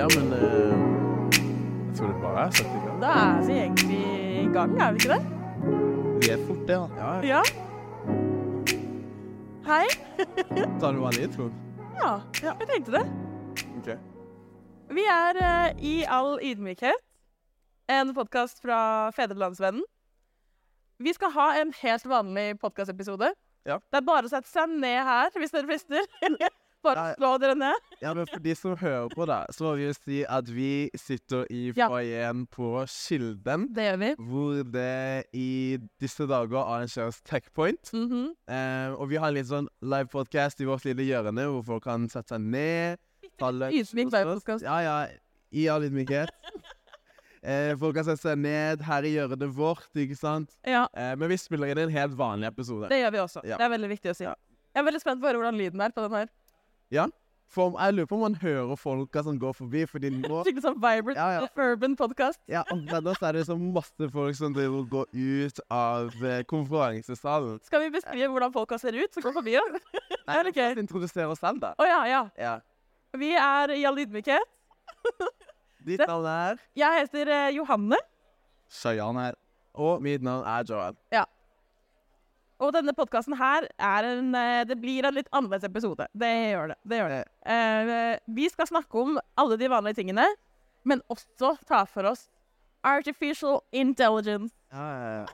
Ja, men eh, Jeg tror det bare er satt i gang. Da er vi egentlig i gang, er vi ikke det? Vi er fort det, da. Ja, Ja. Hei. Sa du vanlig intro? Ja, jeg tenkte det. Ok. Vi er uh, i all ydmykhet en podkast fra Fedrelandsvennen. Vi skal ha en helt vanlig podkastepisode. Ja. Det er bare å sette seg ned her hvis dere frister. bare Nei. slå dere ned. Ja, men for de som hører på, da, så må vi jo si at vi sitter i Ja. foajeen på Kilden. Det gjør vi. Hvor det i disse dager arrangeres Techpoint. Mhm. Eh, og vi har en litt sånn live podcast i vårt lille hjørne hvor folk kan sette seg ned. ta lunsj Ydmyk hos oss. livepodcast. Ja, ja. I all ydmykhet. Eh, folk kan sette seg ned her i hjørnet vårt, ikke sant? Ja, Eh, men vi spiller inn en helt vanlig episode. det gjør vi også. Ja. Det er veldig viktig å si. Jeg er veldig spent på å høre hvordan lyden er på den her. For jeg lurer på om man hører folka som går forbi, fordi nå Skikkelig sånn vibrant Ja, ja. urban podcast. Ja, og nå er det så masse folk som driver og går ut av eh, konferansesalen. Skal vi beskrive hvordan folka ser ut som går forbi oss? Nei, vi okay. ok? introdusere oss selv, da. Å ja, ja. Ja. Vi er i all ydmykhet. Ditt navn er Jeg heter eh, Johanne, Shayan her. Og mitt navn er Joel. Og denne podkasten her er en eh, Det blir en litt annerledes episode. Det gjør det. det, gjør det. Uh, vi skal snakke om alle de vanlige tingene, men også ta for oss artificial intelligence, Ja, ja, ja.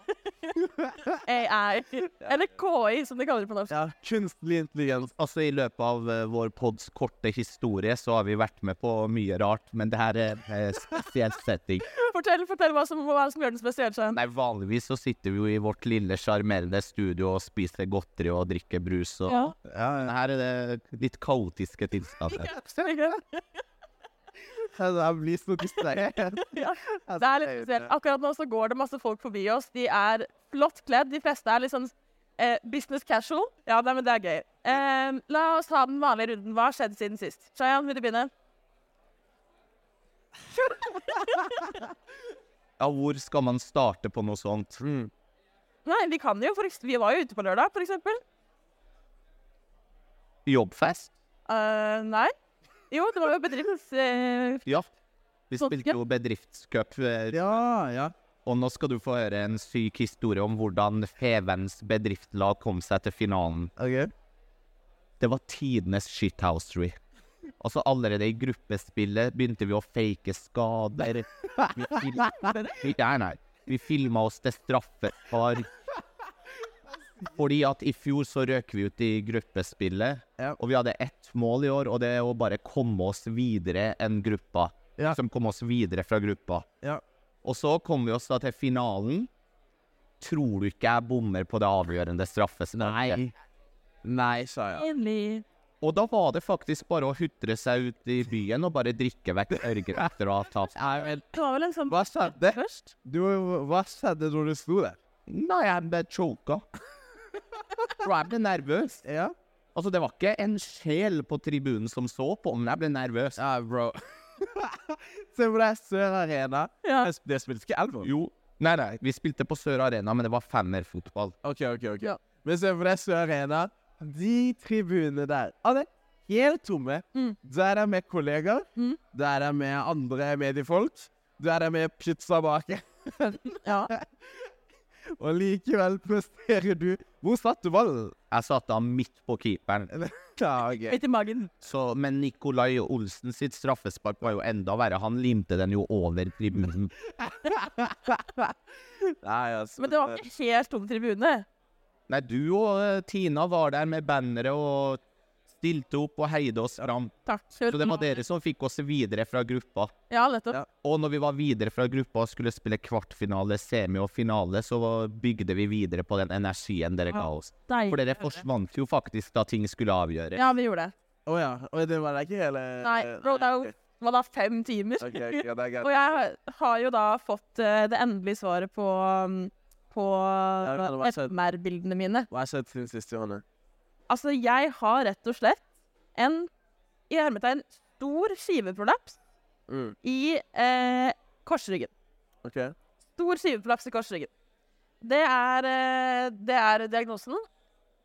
AI. Eller KI, som de kaller det på norsk. ja kunstig intelligens. Altså, I løpet av uh, vår pods korte historie så har vi vært med på mye rart, men det her er uh, spesiell setting. Fortell, fortell hva, som, hva som gjør den spesiell. Svein. Nei, Vanligvis så sitter vi jo i vårt lille, sjarmerende studio og spiser godteri og drikker brus. og... Ja. Ja. Her er det litt kaotiske tilstander. Jeg blir så distrahert. Ja, Det er litt spesielt. Akkurat nå så går det masse folk forbi oss. De er flott kledd. De fleste er litt sånn eh, business casual. Ja, nei, men det er gøy. Eh, la oss ta den vanlige runden. Hva har skjedd siden sist? Shayan, vil du begynne? Ja, hvor skal man starte på noe sånt? Mm. Nei, vi kan jo. For, vi var jo ute på lørdag, for eksempel. Jobbfest? Uh, nei. Jo, det var jo bedrifts... Eh, Ja. Vi spilte jo bedriftscup, Ja, ja. og nå skal du få høre en syk historie om hvordan Fevens bedriftlag kom seg til finalen. OK. Det var tidenes shithousery. Altså Allerede i gruppespillet begynte vi å fake skader. Vi, fil nei, nei. vi filma oss til straffespark. Fordi at i fjor så røk vi ut i gruppespillet, Ja. og vi hadde ett mål i år, og det er å bare komme oss videre enn gruppa. Ja. Som kom oss videre fra gruppa. Ja. Og så kom vi oss da til finalen. Tror du ikke jeg bommer på det avgjørende straffesparket? Nei. Nei, sa jeg. Endelig. Og da var det faktisk bare å hutre seg ut i byen og bare drikke vekk ørger etter å ha tapt. Nei, men Det var vel en sånn hva skjedde? først. Du, hva skjedde når du sto der? Nei, jeg ble choka. Og jeg ble nervøs. Ja? Altså, det var ikke en sjel på tribunen som så på, men jeg ble nervøs. Ja, bro. Se på er Sør Arena. Ja. Det spilte ikke Elver? Jo. Nei, nei, vi spilte på Sør Arena, men det var femmerfotball. OK, OK. ok. Ja. Men se på deg, Sør Arena. De tribunene der ah, det helt tomme. Mm. Du er der med kollegaer. Mm. Du er der med andre mediefolk. Du er der med bak. Ja. Og likevel presterer du Hvor satt du ballen? Jeg satt da midt på keeperen. Ja. Midt i magen. Så, men Nikolai Olsen sitt straffespark var jo enda verre. Han limte den jo over tribunen. Nei, altså. Men det var ikke helt tom tribune. Nei, du og eh, Tina var der med bannere og stilte opp og heide oss fram. Takk. Så det var dere som fikk oss videre fra gruppa. Ja, nettopp. Ja. Og når vi var videre fra gruppa og skulle spille kvartfinale, semi og finale, så bygde vi videre på den energien dere ga oss. Deilig. For dere forsvant jo faktisk da ting skulle avgjøres. Ja, vi gjorde det. Å ja. Og det var da ikke hele Nei, bro, det er jo- var da fem timer. Okay, okay. Og jeg har jo da fått eh, det endelige svaret på um, på søtt. FMR-bildene mine. Hva har sett siden sist, Johanne? Altså, jeg har rett og slett en i hermetegn stor skiveprolaps Mm. i eh, korsryggen. OK. Stor skiveprolaps i korsryggen. Det er, eh, det er diagnosen.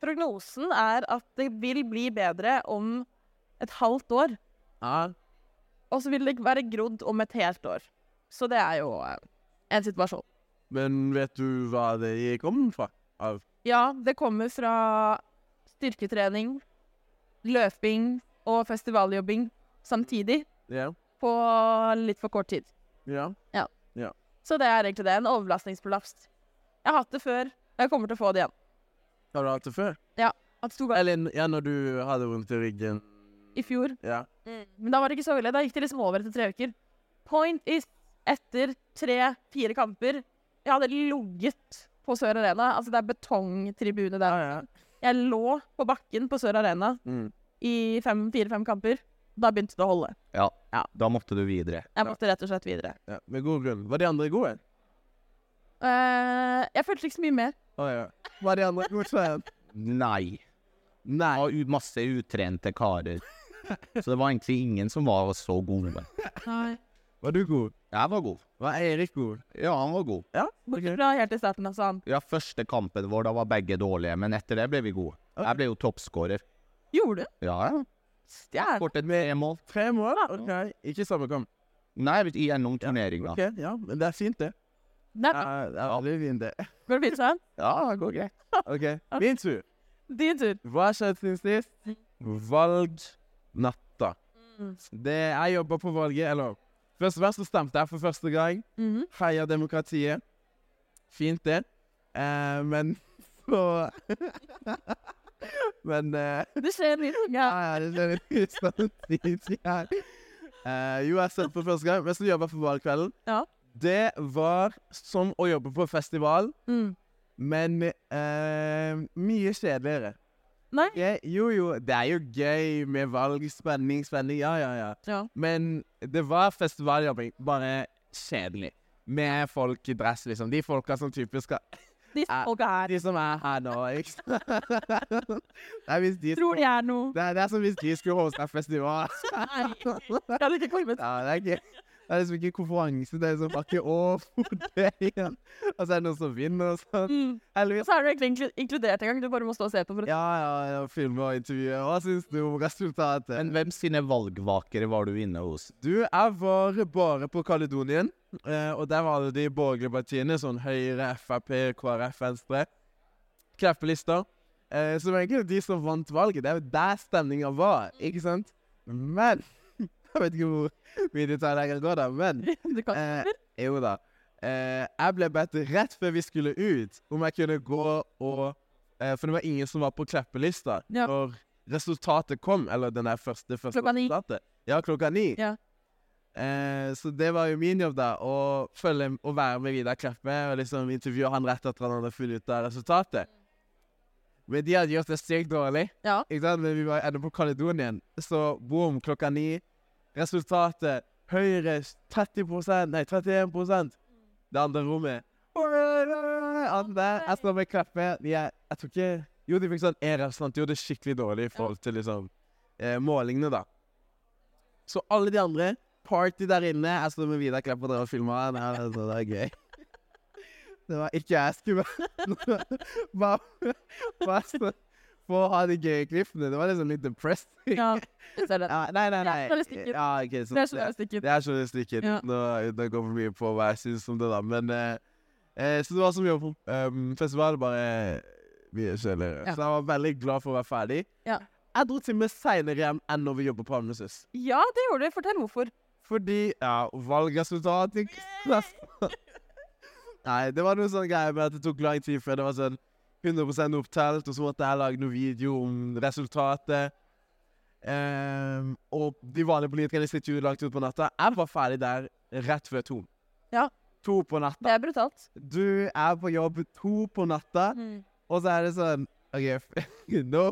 Prognosen er at det vil bli bedre om et halvt år. Ja. og så vil det være grodd om et helt år. Så det er jo eh, en situasjon. Men vet du hva det kommer fra? Ja, det kommer fra styrketrening, løping og festivaljobbing samtidig yeah. på litt for kort tid. Ja. Så det er egentlig det. En overbelastningsprolaps. Jeg har hatt det før, og jeg kommer til å få det igjen. Har du hatt det før? Ja. Hatt to ganger. Eller ja, når du hadde vondt i ryggen? i fjor. Ja. Men da var det ikke så ille. Da gikk det liksom over etter tre uker. Point is, etter tre-fire kamper Jeg hadde ligget på Sør Arena. Altså, det er betongtribune der. Ja, ja. Jeg lå på bakken på Sør Arena Mm. i fem- fire-fem kamper. Da begynte det å holde. Ja, Ja. da måtte du videre. Jeg måtte rett og slett videre. ja. Med god grunn. Var de andre gode? Uh, jeg følte ikke så mye mer. Å ja. Var de andre gode? Nei. Nei. Og masse utrente karer. Så det var egentlig ingen som var så gode. Nei. Var du god? Jeg var god. Var Erik god? Ja, han var god. Ja. Bortsett fra helt i starten, altså. han. Ja, første kampen vår, da var begge dårlige, men etter det ble vi gode. Jeg ble jo toppskårer. Gjorde du? Ja, ja. Stjerne. med tre mål. Tre mål? OK. Ikke samme kamp. Nei, gjennom turneringa. OK, ja. Men det er fint, det. Det er Ja, det er veldig fint, det. Går det fint, Svein? Ja, det går greit. OK. Min tur. Din tur. Hva skjedde siden sist? Valgnatta. Mm. Det Jeg jobba på valget, eller Først og fremst så stemte jeg for første gang. Mhm. Heia demokratiet. Fint, det. Eh, men så Men eh, Det skjer litt. Ja, Ja. ja, det skjer litt samtidig her. Eh, jo, jeg stemte for første gang, men så jobba jeg for valgkvelden. Ja. Det var som å jobbe på festival, Mm. men eh, mye kjedeligere. Nei. Ja, jo, jo, det er jo gøy med valg, spenning, spenning, ja, ja, ja. Ja. Men det var festivaljobbing, bare kjedelig. Med folk i dress, liksom. De folka som typisk skal De. De som er her nå, ikke sant? De Tror de er noe. det er, det er som hvis de skulle hoste en festival. Nei. Jeg hadde ikke kommet. Ja, det er ikke Det er liksom ikke konferanse, det er liksom bare ikke Å, igjen. Og så er det noen som vinner og sånn. Mm. Og så er du egentlig inkludert en gang. Du bare må stå og se på. For Ja, ja, ja, filme og intervjue. Hva syns du om resultatet? Men hvem sine valgvakere var du inne hos? Du, jeg var bare på Kaledonien, eh, og der var det de borgerlige partiene, sånn Høyre, Frp, KrF, Venstre. Kleppelister. Eh, som egentlig de som vant valget. Det er jo der stemninga var, ikke sant? Men Jeg vet ikke hvor mye detaljer jeg kan gå, da, men du kan. eh, Jo da. Eh, jeg ble bedt rett før vi skulle ut, om jeg kunne gå og eh, For det var ingen som var på kleppelista Ja. når resultatet kom. Eller den der første, første Klokka ni. resultatet. Ja, klokka ni. Ja. Eh, så det var jo min jobb, da. Å følge og være med Vidar Kleppe og liksom intervjue han rett etter han hadde funnet ut av resultatet. Men de hadde gjort det sykt dårlig. Ja. Men vi var ennå på Kaledonien. Så boom, klokka ni. Resultatet Høyre 30% Nei, 31 Det andre rommet. Andre, Jeg står med Kleppe. De er, jeg tror ikke Jo, de fikk sånn E-representant. De gjorde det skikkelig dårlig i forhold til liksom eh, målingene, da. Så alle de andre Party der inne. Jeg står med Vidar Klepp og drev og filmer. Det, det er gøy. Det var ikke jeg skulle Bare bare så- For å ha de gøye klippene. Det var liksom litt depressing. Ja, ser det. Ja, nei, nei, nei. Ja, ok, så Det er journalistikken. det er journalistikken. Ja. Nå, det går for mye på hva jeg syns om det, da. Men eh, eh, Så det var som jobb på um, festivalen, bare mye kjedeligere. Ja. Så jeg var veldig glad for å være ferdig. Ja. Jeg dro til og med seinere hjem enn når vi jobber på Amnesis. Ja, det gjorde du. Fortell hvorfor. Fordi Ja, valgresultatet? Nei, det var noe sånn greier med at det tok lang tid før det var sånn 100 opptalt, og så måtte jeg lage noen video om resultatet. Um, og de vanlige politikerne sitter jo langt utpå natta. Jeg var ferdig der rett før to. Ja. To på natta. Det er brutalt. Du er på jobb to på natta, og så er det sånn OK, no,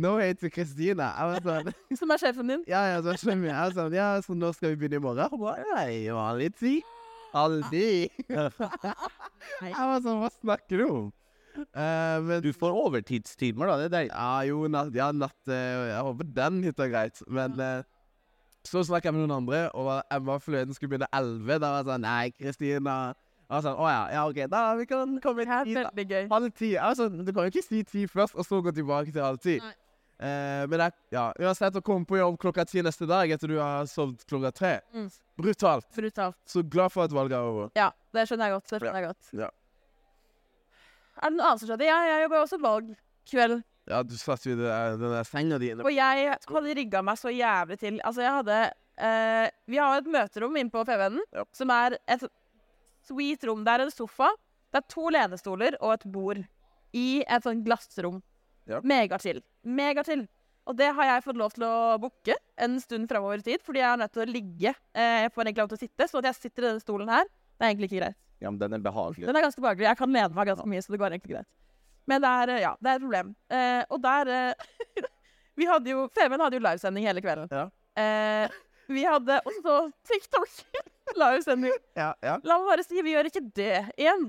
no hate to Kristina. Sånn Som er sjefen din. ja, ja, så skjønner jeg. Jeg var sånn, ja, så når skal vi begynne i morgen? Hun bare, nei, vanlig tid. Aldri. jeg var sånn, hva snakker du om? Eh, men Du får overtidstimer, da. Det er deilig. ja, jo, natt, ja, natt, eh, jeg håper den hytta er greit. Men eh, så snakket jeg med noen andre, og Emma fløyden skulle begynne 11. Da var jeg sånn, nei, Kristina. Var sånn, å ja, ja, ok, da vi kan komme da. veldig gøy. Halv ti. Altså, sånn, du kan jo ikke si ti først, og så gå tilbake til halv ti. Eh, men jeg, ja, uansett å komme på jobb klokka ti neste dag etter du har sovet klokka tre Mm. Brutalt. Brutalt. Så glad for at valget er over. Ja, det skjønner jeg godt. Det skjønner jeg godt. Ja. Er det noe annet som skjedde? Ja, jeg jobba også valgkveld. Ja, du satt jo i den der senga di Og jeg hadde rigga meg så jævlig til. Altså, jeg hadde eh, Vi har et møterom inne på Fevennen, Ja. som er et sweet rom. Det er en sofa, det er to lenestoler og et bord i et sånt glassrom. Ja. Megachill. Megachill. Og det har jeg fått lov til å booke en stund framover i tid, fordi jeg er nødt til å ligge. Eh, jeg får egentlig lov til å sitte, så at jeg sitter i denne stolen her, det er egentlig ikke greit. Ja, men den er behagelig. Den er ganske behagelig. Jeg kan lene meg ganske mye, så det går egentlig greit. Men det er, eh, ja, det er et problem. Eh, og der eh, Vi hadde jo Femund hadde jo livesending hele kvelden. Ja. Eh, vi hadde også TikTok. livesending. Ja, ja. La meg bare si, vi gjør ikke det igjen.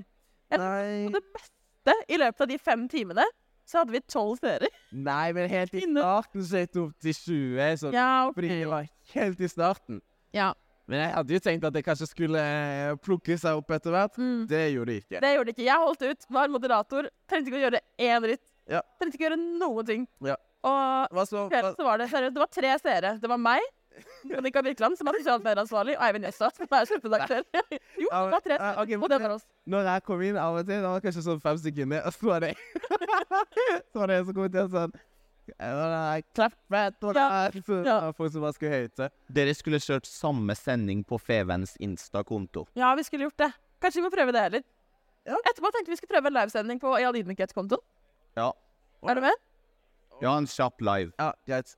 Jeg, Nei. Og det beste i løpet av de fem timene, så hadde vi tolv seere. Nei, men helt i starten så er det opp til 20. Så, Ja, Fordi det var helt i starten. Ja. Men jeg hadde jo tenkt at det kanskje skulle eh, plukke seg opp etter hvert. Mm. Det gjorde det ikke. Det gjorde det ikke. Jeg holdt ut, var moderator. Trengte ikke å gjøre én ritt. Ja. Trengte ikke å gjøre noen ting. Ja. Og så? hva... så var det seriøst, det var tre seere. Det var meg, Monica Birkeland, som er sosialt medieansvarlig, og Eivind Jøstad, som er sjefredaktør. jo, det var tre seere. Og det var oss. Når jeg kom inn av og til, det var kanskje sånn fem sekunder, og så var det Så var det en som kom til sånn Klappet og Ja, der. Så ja. det var folk som bare skulle høyte. Dere skulle kjørt samme sending på Fevens Insta-konto. Ja, vi skulle gjort det. Kanskje vi må prøve det heller. Ja. Etterpå tenkte vi skulle prøve en livesending på Ydmykhet-kontoen. Ja. Er du med? Ja, en kjapp live. Ja, greit.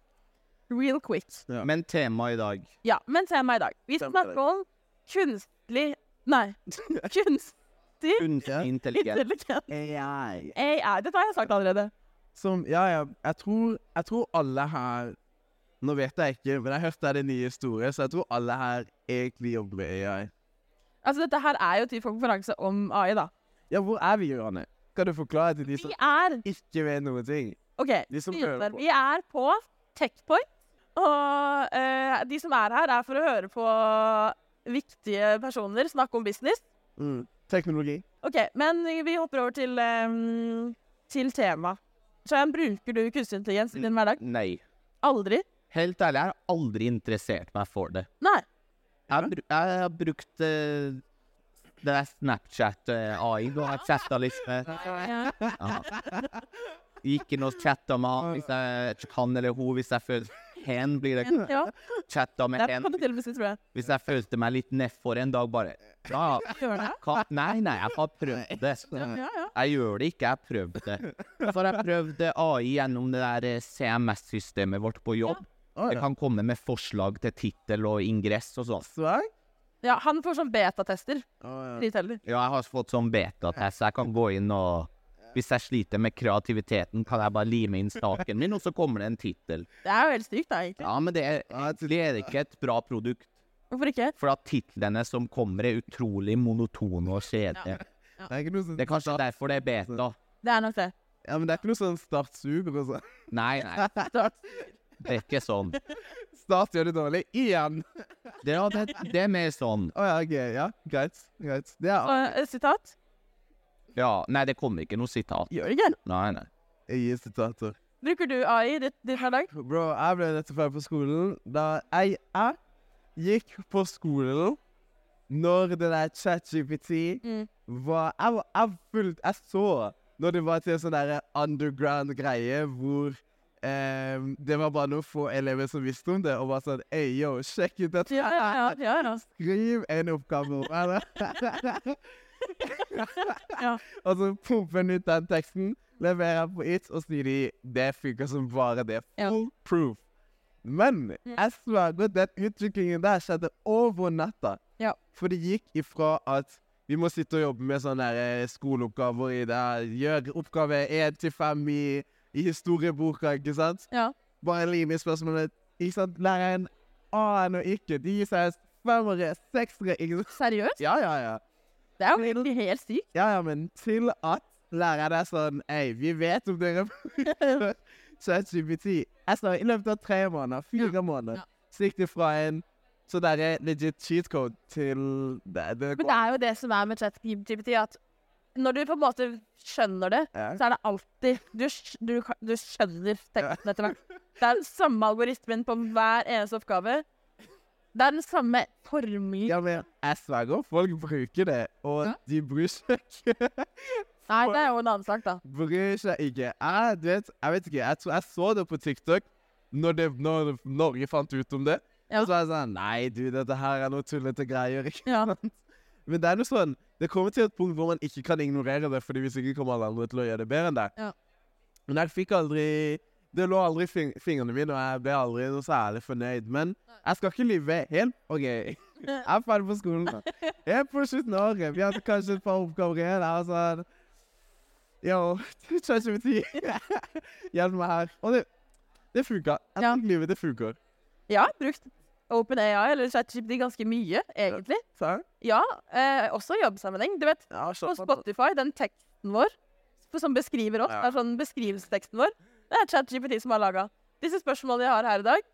Real quick. Ja. Men temaet i dag Ja, men tema i dag. Vi snakker Tema om kunstlig Nei. Kunstig intelligens. AI. AI. Dette har jeg sagt allerede. Som Ja, ja. Jeg tror, jeg tror alle her Nå vet jeg ikke, men jeg hørte det nye store, så jeg tror alle her egentlig jobber med AI. Altså, dette her er jo til konferanse om AI, da. Ja, hvor er vi, Johanne? Kan du forklare til de som er ikke vet noen ting? OK, De som hører på. vi er på Techpoint. Og uh, de som er her, er for å høre på viktige personer snakke om business. Mm. Teknologi. OK, men vi hopper over til, um, til tema. Shayan, bruker du kunstig intelligens i din hverdag? Nei. Aldri? Helt ærlig, jeg har aldri interessert meg for det. Nei. Jeg har, jeg har brukt uh, det er Snapchat-AI. du har jeg chatta litt med Ja. Ikke og chatta med han hvis jeg kan eller hun hvis jeg følte Hen blir det. ja. Chatta med Det hen kan du til og med si, tror jeg. hvis jeg følte meg litt nedfor en dag, bare. Ja, Gjør det? hva? Nei, nei, jeg har prøvd det. Ja, ja. ja. Jeg gjør det ikke, jeg har prøvd det. Så har jeg prøvd AI gjennom det der eh, CMS-systemet vårt på jobb. Det kan komme med forslag til tittel og ingress og sånn. Ja, han får sånn betatester. Oh, ja. Ja, jeg har fått sånn beta-test, jeg kan gå inn og Hvis jeg sliter med kreativiteten, kan jeg bare lime inn staken min, og så kommer det en tittel. Det er jo helt stygt, da, egentlig. Ja, men det er, det er ikke et bra produkt. Hvorfor ikke? For at titlene som kommer, er utrolig monotone og kjedelige. Det er Det, sånn Det er kanskje derfor det er beta. Det er nok det. Ja, men det er ikke noe sånn Start super, altså. Nei, nei, Start. det er ikke sånn. Start gjør det dårlig. Igjen. Det, det, det er mer sånn. Å ja, ok. Ja, greit. Greit. Det er Og, sitat? Ja, nei, det kommer ikke noe sitat. Gjør det ikke? Nei, nei. Jeg gir sitater. Bruker du AI i ditt, ditt hverdag? Bro, jeg ble nettopp ferdig på skolen. Da jeg, jeg gikk på skolen når det der ChatGPT Mm. var Jeg var jeg fullt Jeg så når det var til en sånn derre underground greie hvor ehm, det var bare noen få elever som visste om det, og var sånn Hey, yo, sjekk ut dette. Ja, ja, ja. ja, ja. Skriv en oppgave om det. Ja. Og så pumper han ut den teksten, leverer på it, og sier de det funker som bare det. Full proof. Men jeg sverger den utviklingen der skjedde over natta. Ja. For det gikk ifra at vi må sitte og jobbe med sånne eh, skoleoppgaver i det, gjøre oppgave én til fem i, i historieboka, ikke sant? Ja. Bare lim i spørsmålet. Ikke sant? Læreren aner ikke. De gir seg femmere, seksere, ikke sant? Seriøst? Ja, ja, ja. Det er jo egentlig helt sykt. Ja, ja, men til at læreren er sånn Ei, vi vet om dere bruker ChatGPT. Sa i løpet av tre måneder, fire måneder, ja. så gikk det fra en så derre legit cheat code til det, det Men det er jo det som er med ChatGPT, at når du på en måte skjønner det, Ja. så er det alltid Du, du, du skjønner teksten etter hvert. Det er den samme algoritmen på hver eneste oppgave. Det er den samme formelen. Ja, men jeg sverger, folk bruker det, og Ja. de bryr seg ikke. Nei, det er jo en annen sak, da. Bryr seg ikke. Jeg, vet, jeg vet ikke, jeg, tror jeg så det på TikTok når, det, når Norge fant ut om det. Ja. Så var jeg sånn Nei, du, dette her er noe tullete greier. ikke Ja. Men det er noe sånn Det kommer til et punkt hvor man ikke kan ignorere det, fordi hvis ikke kommer alle andre til å gjøre det bedre enn deg. Ja. Men jeg fikk aldri Det lå aldri i fing fingrene mine, og jeg ble aldri noe særlig fornøyd. Men jeg skal ikke lyve helt. OK, jeg er ferdig på skolen. Jeg Helt på slutten av året. Vi hadde kanskje et par oppgaver igjen. Jeg var sånn Yo, ChatGPT, hjelp meg her. Og det, det funka. Jeg Ja. livet, det funker. Har brukt OpenAI eller ChatGPT ganske mye, egentlig. Så, Ja, eh, også i jobbsammenheng. Du vet, ja, på Spotify, den teksten vår som beskriver oss, Ja. er sånn beskrivelseteksten vår, det er ChatGPT som har laga. Disse spørsmålene jeg har her i dag,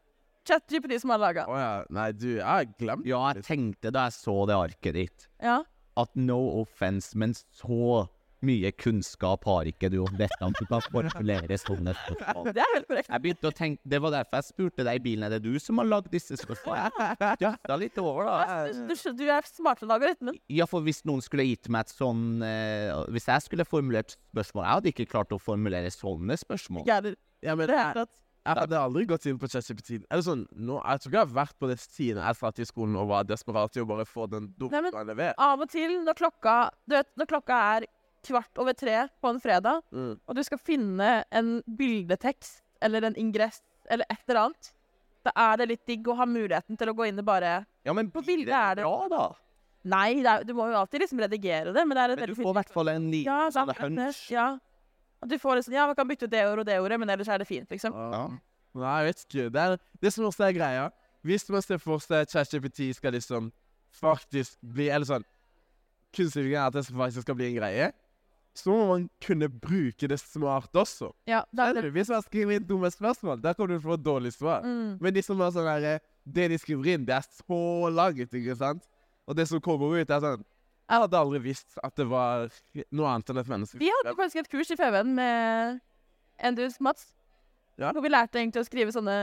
ChatGPT som har laga. Oh, ja. Nei, du, jeg har glemt Ja, jeg tenkte da jeg så det arket ditt, Ja. at no offense, men så mye kunnskap har ikke du om dette, Om du kan formulere sånne spørsmål. Det er helt korrekt. Jeg begynte å tenke, Det var derfor jeg spurte deg i bilen er det du som har lagd disse spørsmålene. Jafta litt over, da. Du, du, er smartere enn algoritmen. Ja, for hvis noen skulle gitt meg et sånn eh, Hvis jeg skulle formulert spørsmål Jeg hadde ikke klart å formulere sånne spørsmål. Gærent. Ja, men Det er jeg, jeg hadde aldri gått inn på ChatGPT. Sånn, nå, Jeg tror ikke jeg har vært på det siden jeg satt i skolen og var desperat i å bare få den dumpa levert. Av og til når klokka Du vet, når klokka er kvart over tre på en fredag, Mm. og du skal finne en bildetekst eller en ingress eller et eller annet, da er det litt digg å ha muligheten til å gå inn og bare Ja, men På bildet er det- bra, da. Nei, det er, du må jo alltid liksom redigere det, men det er et Men du får i hvert fall en liten Ja, sånn hunch. Ja. At du får liksom Ja, man kan bytte ut det ordet og det ordet, men ellers er det fint, liksom. Ja. Nei, jeg vet ikke. Det, er, det som også er greia Hvis man ser for seg at ChatGPT skal liksom faktisk bli Eller sånn Kunstig intelligens, at det faktisk skal bli en greie, så må man kunne bruke det smart også. Ja, det er Hvis man skriver inn dumme spørsmål, der kommer du til å få et dårlig svar. Mm. Men de som har sånn der, det de skriver inn, det er så langt, ikke sant? Og det som kommer ut, er sånn Jeg hadde aldri visst at det var noe annet enn et menneske. Vi hadde faktisk et kurs i FVN med Endus Mats. Ja. Hvor vi lærte egentlig å skrive sånne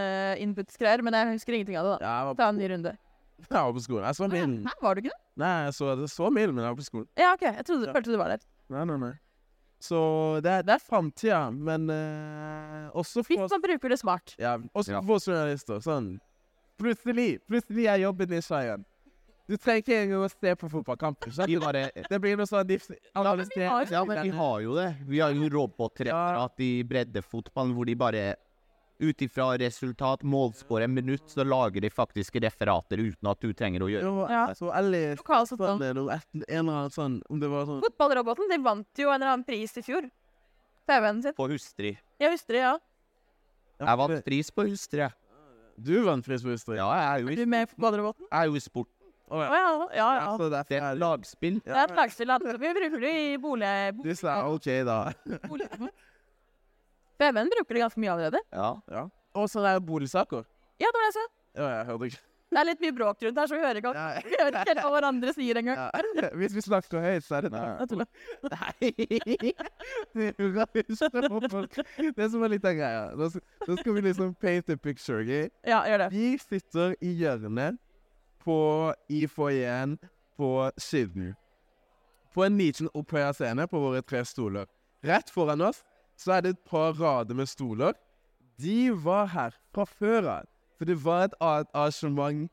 inputs-greier, men jeg husker ingenting av det. da. Ja, var, Ta en ny runde. jeg var på skolen. Jeg så Milden. Hæ, var du ikke det? Nei, jeg så, det så Milden, men jeg var på skolen. Ja, OK. Jeg trodde, Ja. følte du var der. Nei, nei, nei. Så det er, det er framtida, men uh, også Hvis for man bruker det smart. ja, også Ja. for journalister. Sånn Plutselig plutselig er jobben din igjen. Du trenger ikke engang å se på fotballkampen. Vi skjønner du? Det blir noe sånn Ja, men vi har jo det. Vi har jo robotreferat i breddefotballen hvor de bare ut ifra resultat, målskåre, minutt, så lager de faktiske referater uten at du trenger å gjøre Jo, Ja. Så leste sånn, en eller annen sånn Om det var sånn Fotballroboten de vant jo en eller annen pris i fjor. FVN sin. på Hustri. Ja, Hustri, ja. Jeg vant pris på Hustri. jeg. Du vant pris på Hustri? Ja, jeg er jo Er i, du med i fotballroboten? jeg er jo i sport. Å, oh, ja. ja. Ja, ja. Det er er et lagspill. Det er et lagspill. Vi bruker det i bolig... Du sa OK, da. FVN bruker det ganske mye allerede. Ja. ja. Og så er det boligsaker. Ja, det var det jeg sa. Ja, jeg hørte ikke. Det er litt mye bråk rundt her, så vi hører ikke, vi hører ikke hva hverandre sier engang. Ja. Hvis vi snakker høyt, så er det Nei. Nei Det som er litt av greia. Nå skal, vi liksom paint a picture. Gi. Ja, gjør det. Vi sitter i hjørnet på i foajeen på Sydney. På en liten opphøya scene på våre tre stoler. Rett foran oss så er det et par rader med stoler. De var her fra før av. For det var et annet arrangement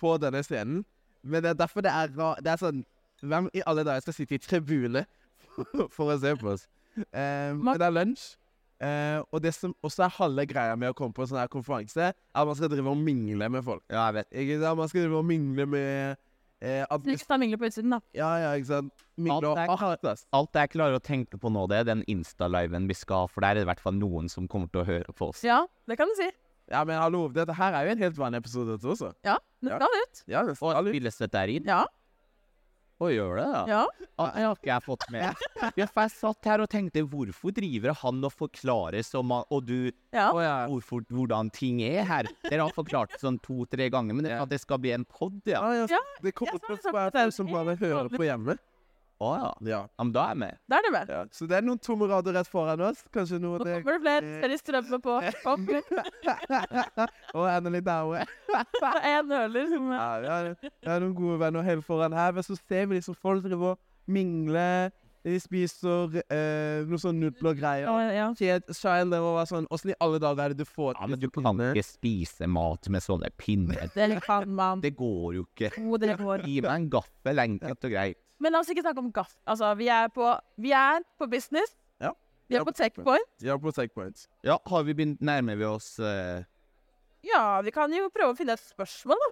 på denne scenen. Men det er derfor det er ra Det er sånn Hvem i alle dager skal sitte i tribune for å se på oss? Eh, men det er lunsj. Eh, og det som også er halve greia med å komme på en sånn her konferanse, er at man skal drive og mingle med folk. ja, jeg vet. Ikke sant? Man skal drive og mingle med eh, admin- ikke mingler på utsiden, da. Ja, ja, ikke sant? Mingle Alt jeg. Alt jeg klarer å tenke på nå, det er den Insta-liven vi skal ha, for der er det i hvert fall noen som kommer til å høre på oss. Ja, det kan du si. Ja, men hallo, dette her er jo en helt vanlig episode dette også. Ja, det Ja. skal ut. Ja, det skal og spilles dette her inn? Ja. Og gjør det, da? ja. Ah, Det har ikke jeg fått med. Ja, for jeg satt her og tenkte, hvorfor driver han og forklarer som han Og du, ja. Å ja. hvorfor, hvordan ting er her? Dere har forklart det sånn to-tre ganger, men det, Ja. at det skal bli en pod, ja. Ja, ja. Det kommer til å være folk som bare hører på hjemme. Å oh, Ja. Ja, men da er jeg med. Da er du med. ja. Så det er noen tomme rader rett foran oss. Kanskje noe Nå kommer det flere. Ser de strømmer på. Kom, Og litt nærmere. en øler som Ja, vi har, vi har noen gode venner helt foran her. Men så ser vi liksom folk drive og mingle. De spiser eh, noe sånn nudler og greier. Ja, ja. Kjed, Shine der og var sånn Åssen i alle dager er det du får Ja, men du kan ikke spise mat med sånne pinner. Det kan man. Det går jo ikke. Jo, det går. Gi meg en gaffel, enkelt og greit. Men la oss ikke snakke om gass. Altså, vi er på, vi er på business. Ja. Vi er på checkpoint. Ja, på Checkpoint. Ja, har vi begynt Nærmer vi oss eh, Ja, vi kan jo prøve å finne et spørsmål, da.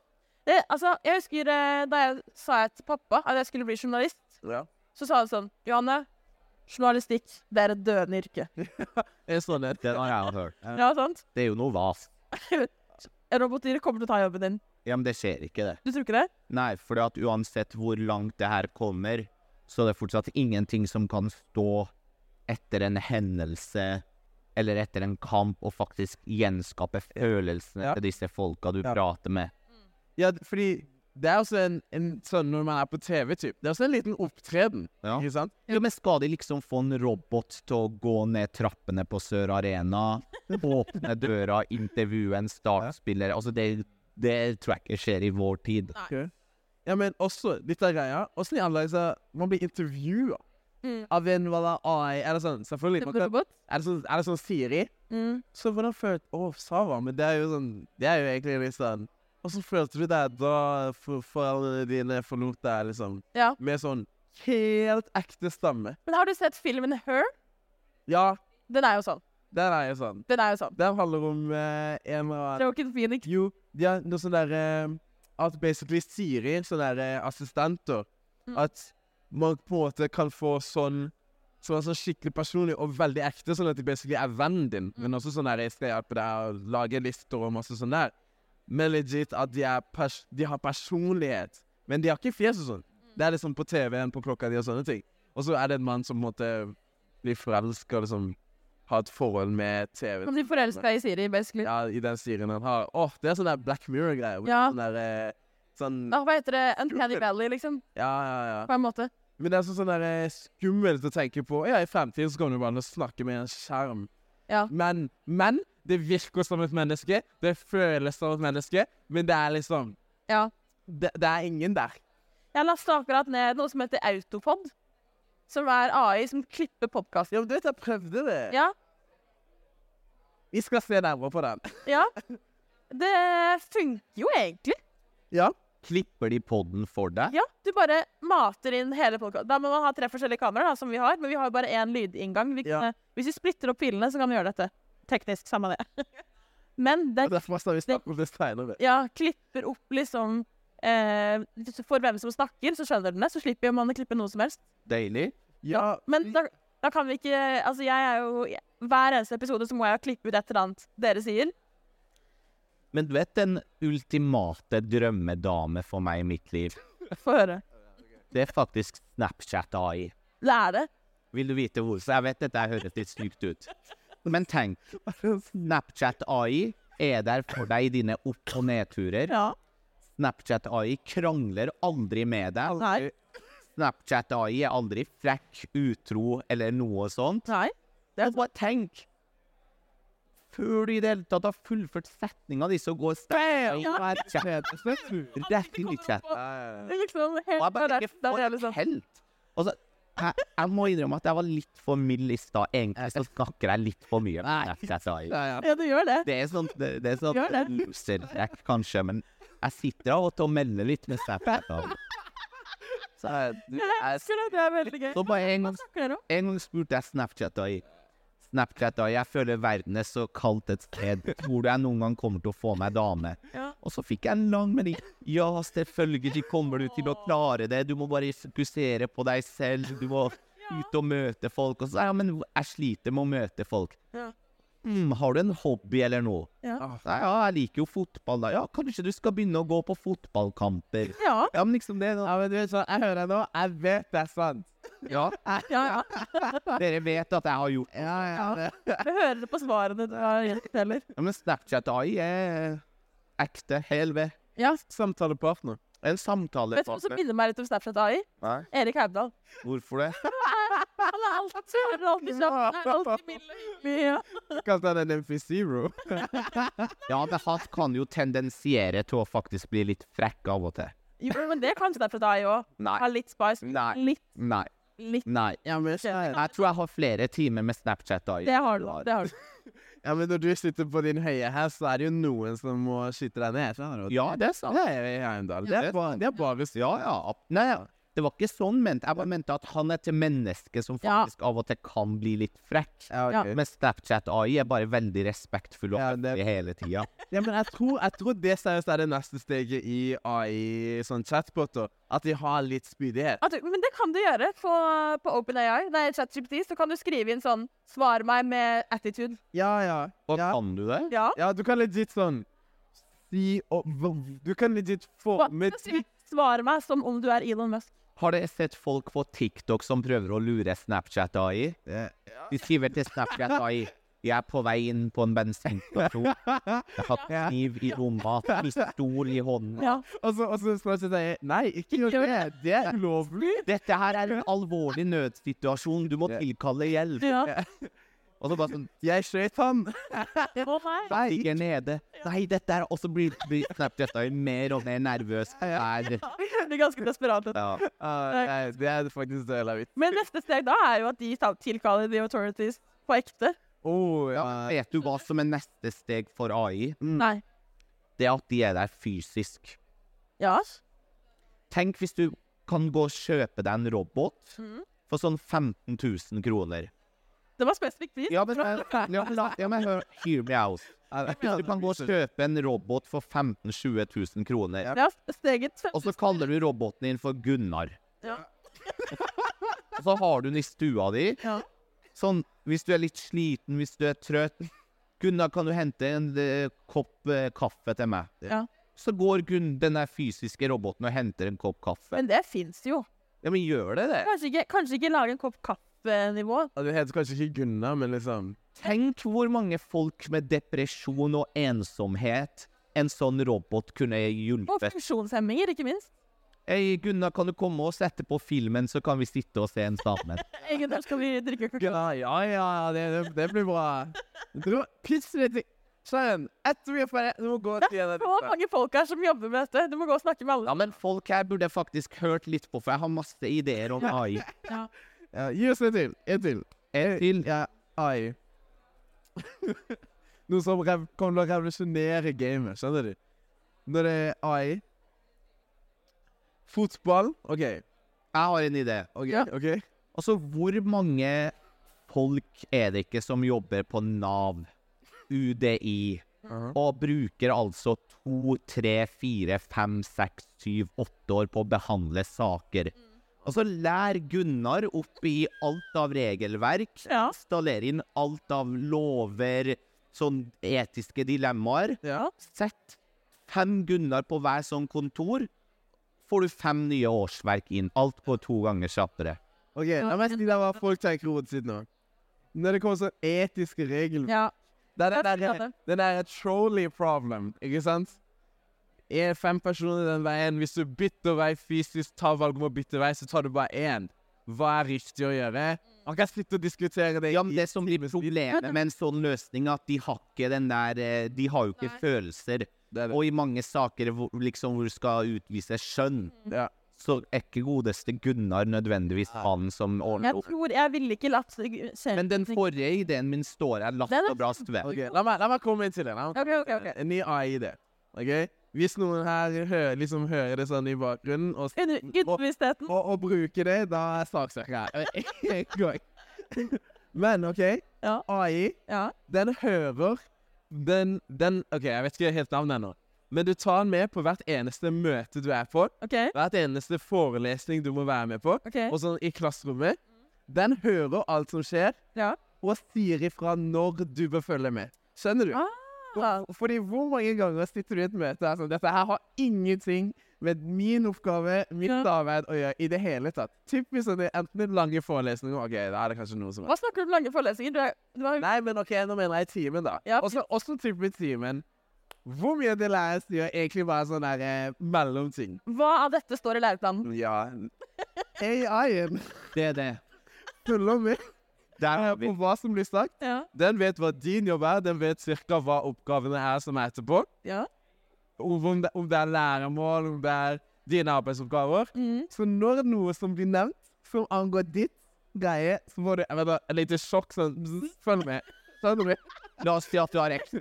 Det, altså, jeg husker eh, da jeg sa jeg til pappa at jeg skulle bli journalist, Ja. så sa han sånn Johanne, journalistikk, det er et døende yrke. det er sånn ned. det har jeg hørt. Ja, sant? Det er jo noe vas. Roboter kommer til å ta jobben din. Ja, men det skjer ikke, det. Du tror ikke det? Nei, for at uansett hvor langt det her kommer, så er det fortsatt ingenting som kan stå etter en hendelse eller etter en kamp og faktisk gjenskape følelsene Ja. til disse folka du Ja. prater med. Ja, fordi det er også en, en sånn når man er på TV, typ. Det er også en liten opptreden, Ja. ikke sant? Ja, men skal de liksom få en robot til å gå ned trappene på Sør Arena, åpne døra, intervjue en startspiller Altså, det, det tror jeg ikke skjer i vår tid. Ja, men også litt av greia. Åssen i alle dager man blir intervjua Mm. av en hva da, AI? Er det sånn? Selvfølgelig. Man kan, er, det sånn, er det sånn Siri? Mm. Så hvordan følte Å, Sava, men det er jo sånn Det er jo egentlig litt sånn Åssen følte du deg da for- foreldrene dine forlot deg, liksom? Ja. Med sånn helt ekte stamme. Men har du sett filmen Her? Ja, Den er jo sånn. den er jo sånn. Den er jo sånn. Den handler om eh, en av Joken Phoenix. Jo, de har noe sånn der eh, At basically Siri, sånne der eh, assistenter Mm. At man på en måte kan få sånn Som er sånn skikkelig personlig og veldig ekte, sånn at de basically er vennen din. Men også sånn der jeg skal hjelpe deg å lage lister og masse sånn der. Men legit at de, er pers de har personlighet. Men de har ikke fjes og sånn. Det er liksom på TV-en på klokka di og sånne ting. Og så er det en mann som på en måte blir forelska liksom har et forhold med TV. Som de forelska i Siri, basically. Ja, i den Sirien han har. Åh, det er sånn der Black Mirror-greier. Ja. Sånn der eh, Sånn hva heter det? Uncanny Valley, liksom. Ja, ja, ja. På en måte. Men det er sånn, sånn der eh, skummelt å tenke på. Ja, i fremtiden så kommer du bare snakke med en skjerm. Ja. Men, men det virker som et menneske. Det føles som et menneske. Men det er liksom Ja. Det, det er ingen der. Jeg lasta akkurat ned noe som heter Autopod. Som er AI som klipper podkast. Ja, men du vet, jeg prøvde det. Ja. Vi skal se nærmere på den. Ja. Det funker jo egentlig. Ja. Klipper de podden for deg? Ja, du bare mater inn hele podkasten. Da må man ha tre forskjellige kameraer, da, som vi har. Men vi har jo bare én lydinngang. Vi Ja. Hvis vi splitter opp filene, så kan vi gjøre dette. Teknisk, samme det. Men det det, skal vi det senere. ja, klipper opp liksom eh, For hvem som snakker, så skjønner den det. Så slipper man å klippe noe som helst. Deilig. Ja, Men da, da kan vi ikke Altså, jeg er jo Hver eneste episode så må jeg klippe ut et eller annet dere sier. Men du vet den ultimate drømmedame for meg i mitt liv? Få høre. Det er faktisk Snapchat AI. Det er det. Vil du vite hvorfor? Jeg vet dette høres litt stygt ut. Men tenk, Snapchat AI er der for deg i dine opp- og nedturer. Ja. Snapchat AI krangler aldri med deg. Nei. Snapchat AI er aldri frekk, utro eller noe sånt. Nei. Det er bare tenk. Før du i det hele tatt har fullført setninga di, så går Snapchat Ja. rett inn i chat. Det er liksom Og jeg bare ikke er en liksom. helt. Og jeg, jeg må innrømme at jeg var litt for mild i stad. Egentlig så snakker jeg litt for mye. om Snapchat AI. Ja, ja. Ja, du gjør det. Det er sånn, det, det er sånn loser-trekk, kanskje, men jeg sitter av og til og melder litt med Snapchat. prater. Så jeg, du, Jeg jeg, elsker det. Det er veldig gøy. Så bare en gang, en spurte jeg Snapchat i Snapchat da, jeg føler verden er så kaldt et sted. Tror du jeg noen gang kommer til å få meg dame? Ja. Og så fikk jeg en lang melding. Ja, selvfølgelig kommer du til å klare det. Du må bare fokusere på deg selv. Du må ut og møte folk. Og så jeg, ja, men jeg sliter med å møte folk. Ja. Mm, har du en hobby eller noe? Ja. Jeg, ja, jeg liker jo fotball da. Ja, kanskje du skal begynne å gå på fotballkamper. Ja. Ja, men liksom det da. ja, men du vet sånn, jeg hører deg nå. Jeg vet det er sant. Ja, Ja, ja. dere vet at jeg har gjort det. Ja, ja. det- Jeg hører det på svarene du har gitt heller. Ja, men Snapchat AI er ekte, hel ved. Ja. Samtalepartner. En Vet du hva som minner meg litt om Snapchat AI? Nei, Erik Heimdal. hvorfor det? Han er alltid er alltid kjapp, er alltid mild og hyggelig. Kalte han en MC-zero? Ja, men han kan jo tendensiere til å faktisk bli litt frekk av og til. Jo, men det kan Snapchat AI òg. Nei. Ha litt spice. Nei. Litt, Nei. litt. Nei. Jeg, Jeg tror jeg har flere timer med Snapchat da. Det har du. Det har du. Ja, men når du sitter på din høye hest, så er det jo noen som må skyte deg ned. Ja, det er sant. Det er. Det er bare, det er bare Ja, ja. ja. det var ikke sånn ment. Jeg bare mente at han er til menneske som Ja. faktisk av og til kan bli litt frekk. Ja, ok. Men Snapchat AI er bare veldig respektfull og Ja, det- hele tida. Ja, men jeg tror, jeg tror det seriøst er det neste steget i AI, sånn chatboter. At de har litt spydighet. At du, men det kan du gjøre på, på OpenAI. Nei, ChatGPT. Så kan du skrive inn sånn 'Svar meg med attitude'. Ja, ja. Og Ja, kan du det? Ja. ja du kan legit sånn Si og Du kan legit få Hva- med si, Svar meg som om du er Elon Musk. Har dere sett folk på TikTok som prøver å lure Snapchat AI? De skriver til Snapchat AI Jeg er på vei inn på en bensinstasjon. Jeg har kniv i lomma, pistol i hånden. Ja. Og så, og så skal jeg si Nei, ikke gjør det. Det er ulovlig. Dette her er en alvorlig nødsituasjon. Du må tilkalle hjelp. ja. Og så bare sånn Jeg skjøt han. Ligger nede. Nei, dette er Og så blir, blir Snapchat AI mer og mer nervøs. Er, Det er ganske desperat. ja. Uh, nei, det er faktisk det jeg. Men neste steg da er jo at de tilkaller the authorities på ekte. Oh, ja. Vet du hva som er neste steg for AI? Nei. Det er at de er der fysisk. Ja. Tenk hvis du kan gå og kjøpe deg en robot Mhm. for sånn 15 000 kroner. Det var spesifikt pris. Ja, men, ja, men ja, men hør, hear me out. Du kan gå og kjøpe en robot for 15 000-20 000 kroner, Ja, steget og så kaller du roboten din for Gunnar, Ja. og så har du den i stua di Ja. Sånn, hvis du er litt sliten, hvis du er trøtt Gunnar, kan du hente en uh, kopp uh, kaffe til meg? Ja. Så går Gunn, den fysiske roboten og henter en kopp kaffe. Men det fins jo. Ja, men gjør det det? Kanskje ikke, kanskje ikke lage en kopp kaffe-nivå. Ja, Du heter kanskje ikke Gunnar, men liksom Tenk hvor mange folk med depresjon og ensomhet en sånn robot kunne Og funksjonshemminger, ikke minst. Hei, Gunnar, kan du komme og sette på filmen, så kan vi sitte og se en sammen? Egentlig skal vi drikke kakao. Ja, ja, ja, det, det, det blir bra. Plutselig Sharon, etter vi er ferdige Du må gå til en av Så mange folk her som jobber med dette. Du må gå og snakke med alle. Ja, men folk her burde jeg faktisk hørt litt på, for jeg har masse ideer om AI. Ja. Ja, gi oss en til. En til. En til. Ja, AI. Noe som kommer til å revolusjonere gamet, skjønner du? Når det er AI Fotball OK. Jeg har en idé. Okay. Ja. Okay. Altså, hvor mange folk er det ikke som jobber på Nav, UDI, Aha. og bruker altså to, tre, fire, fem, seks, syv, åtte år på å behandle saker? Altså, lær Gunnar opp i alt av regelverk, Ja. installer inn alt av lover, sånn etiske dilemmaer. Ja. Sett fem Gunnar på hver sånn kontor, får du fem nye årsverk inn. Alt på to ganger kjappere. OK, la meg si deg hva folk tenker hodet sitt nå. Når det kommer sånn etiske regler Ja. Det er det. den der trolley problem, ikke sant? Er fem personer den veien. Hvis du bytter vei fysisk, tar valg om å bytte vei, så tar du bare én. Hva er riktig å gjøre? Man kan slutte å diskutere det Ja, men det som blir problemet med en sånn løsning, at de har ikke den der eh, De har jo ikke Nei. følelser. Det det. Og i mange saker hvor, liksom, hvor du skal utvise skjønn, Ja. så er ikke godeste Gunnar nødvendigvis han som ordner Jeg tror Jeg ville ikke latt skje- Men den forrige ideen min står her latt og brast ved. Okay, la meg, la meg komme inn til det. Okay, okay, OK, OK. ok. En ny AI-idé. ok? Hvis noen her hører, liksom hører det sånn i bakgrunnen og, og, og, og bruker det, da er saksøker jeg. Men OK, Ja. AI Ja. den hører den, den OK, jeg vet ikke helt navnet ennå. Men du tar den med på hvert eneste møte du er på. Okay. Hvert eneste forelesning du må være med på. Okay. Og sånn i klasserommet. Den hører alt som skjer, Ja. og sier ifra når du bør følge med. Skjønner du? Ah. For- Fordi hvor mange ganger sitter du i et møte og er sånn Dette her har ingenting med min oppgave, mitt Ja. arbeid å gjøre i det hele tatt. Typisk sånn det enten lange forelesninger OK, da er det kanskje noe som er Hva snakker du om lange forelesninger? Du er, du er Nei, men OK, nå mener jeg timen, da. Ja. Også, også type timen Hvor mye det læres, gjør egentlig bare sånn der eh, mellomting. Hva av dette står i læreplanen? Ja. AI-en Det er det. følger med Der har vi. på hva som blir sagt. Ja. Den vet hva din jobb er, den vet cirka hva oppgavene er som er etterpå. Ja. Om om det, om det er læremål, om det er dine arbeidsoppgaver. Mm. Så når noe som blir nevnt, som angår ditt greie, så får du jeg vet, et lite sjokk sånn Følg med. La oss si at du har eks-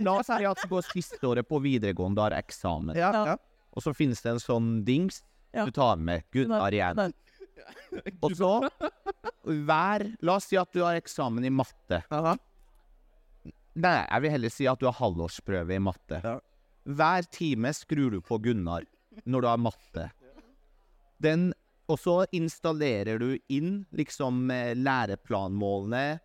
La oss si at du går siste året på videregående og har eksamen. Ja, Ja. Og så finnes det en sånn dings Ja. du tar med. Gunnar igjen. Og så hver La oss si at du har eksamen i matte. Aha. Nei, jeg vil heller si at du har halvårsprøve i matte. Ja. Hver time skrur du på Gunnar når du har matte. Den, og så installerer du inn liksom eh, læreplanmålene,